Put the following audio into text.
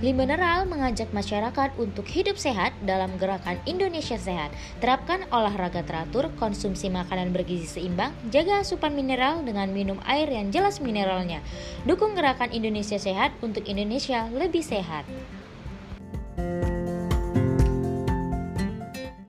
Liberal mengajak masyarakat untuk hidup sehat dalam gerakan Indonesia Sehat. Terapkan olahraga teratur, konsumsi makanan bergizi seimbang, jaga asupan mineral dengan minum air yang jelas mineralnya. Dukung gerakan Indonesia Sehat untuk Indonesia lebih sehat.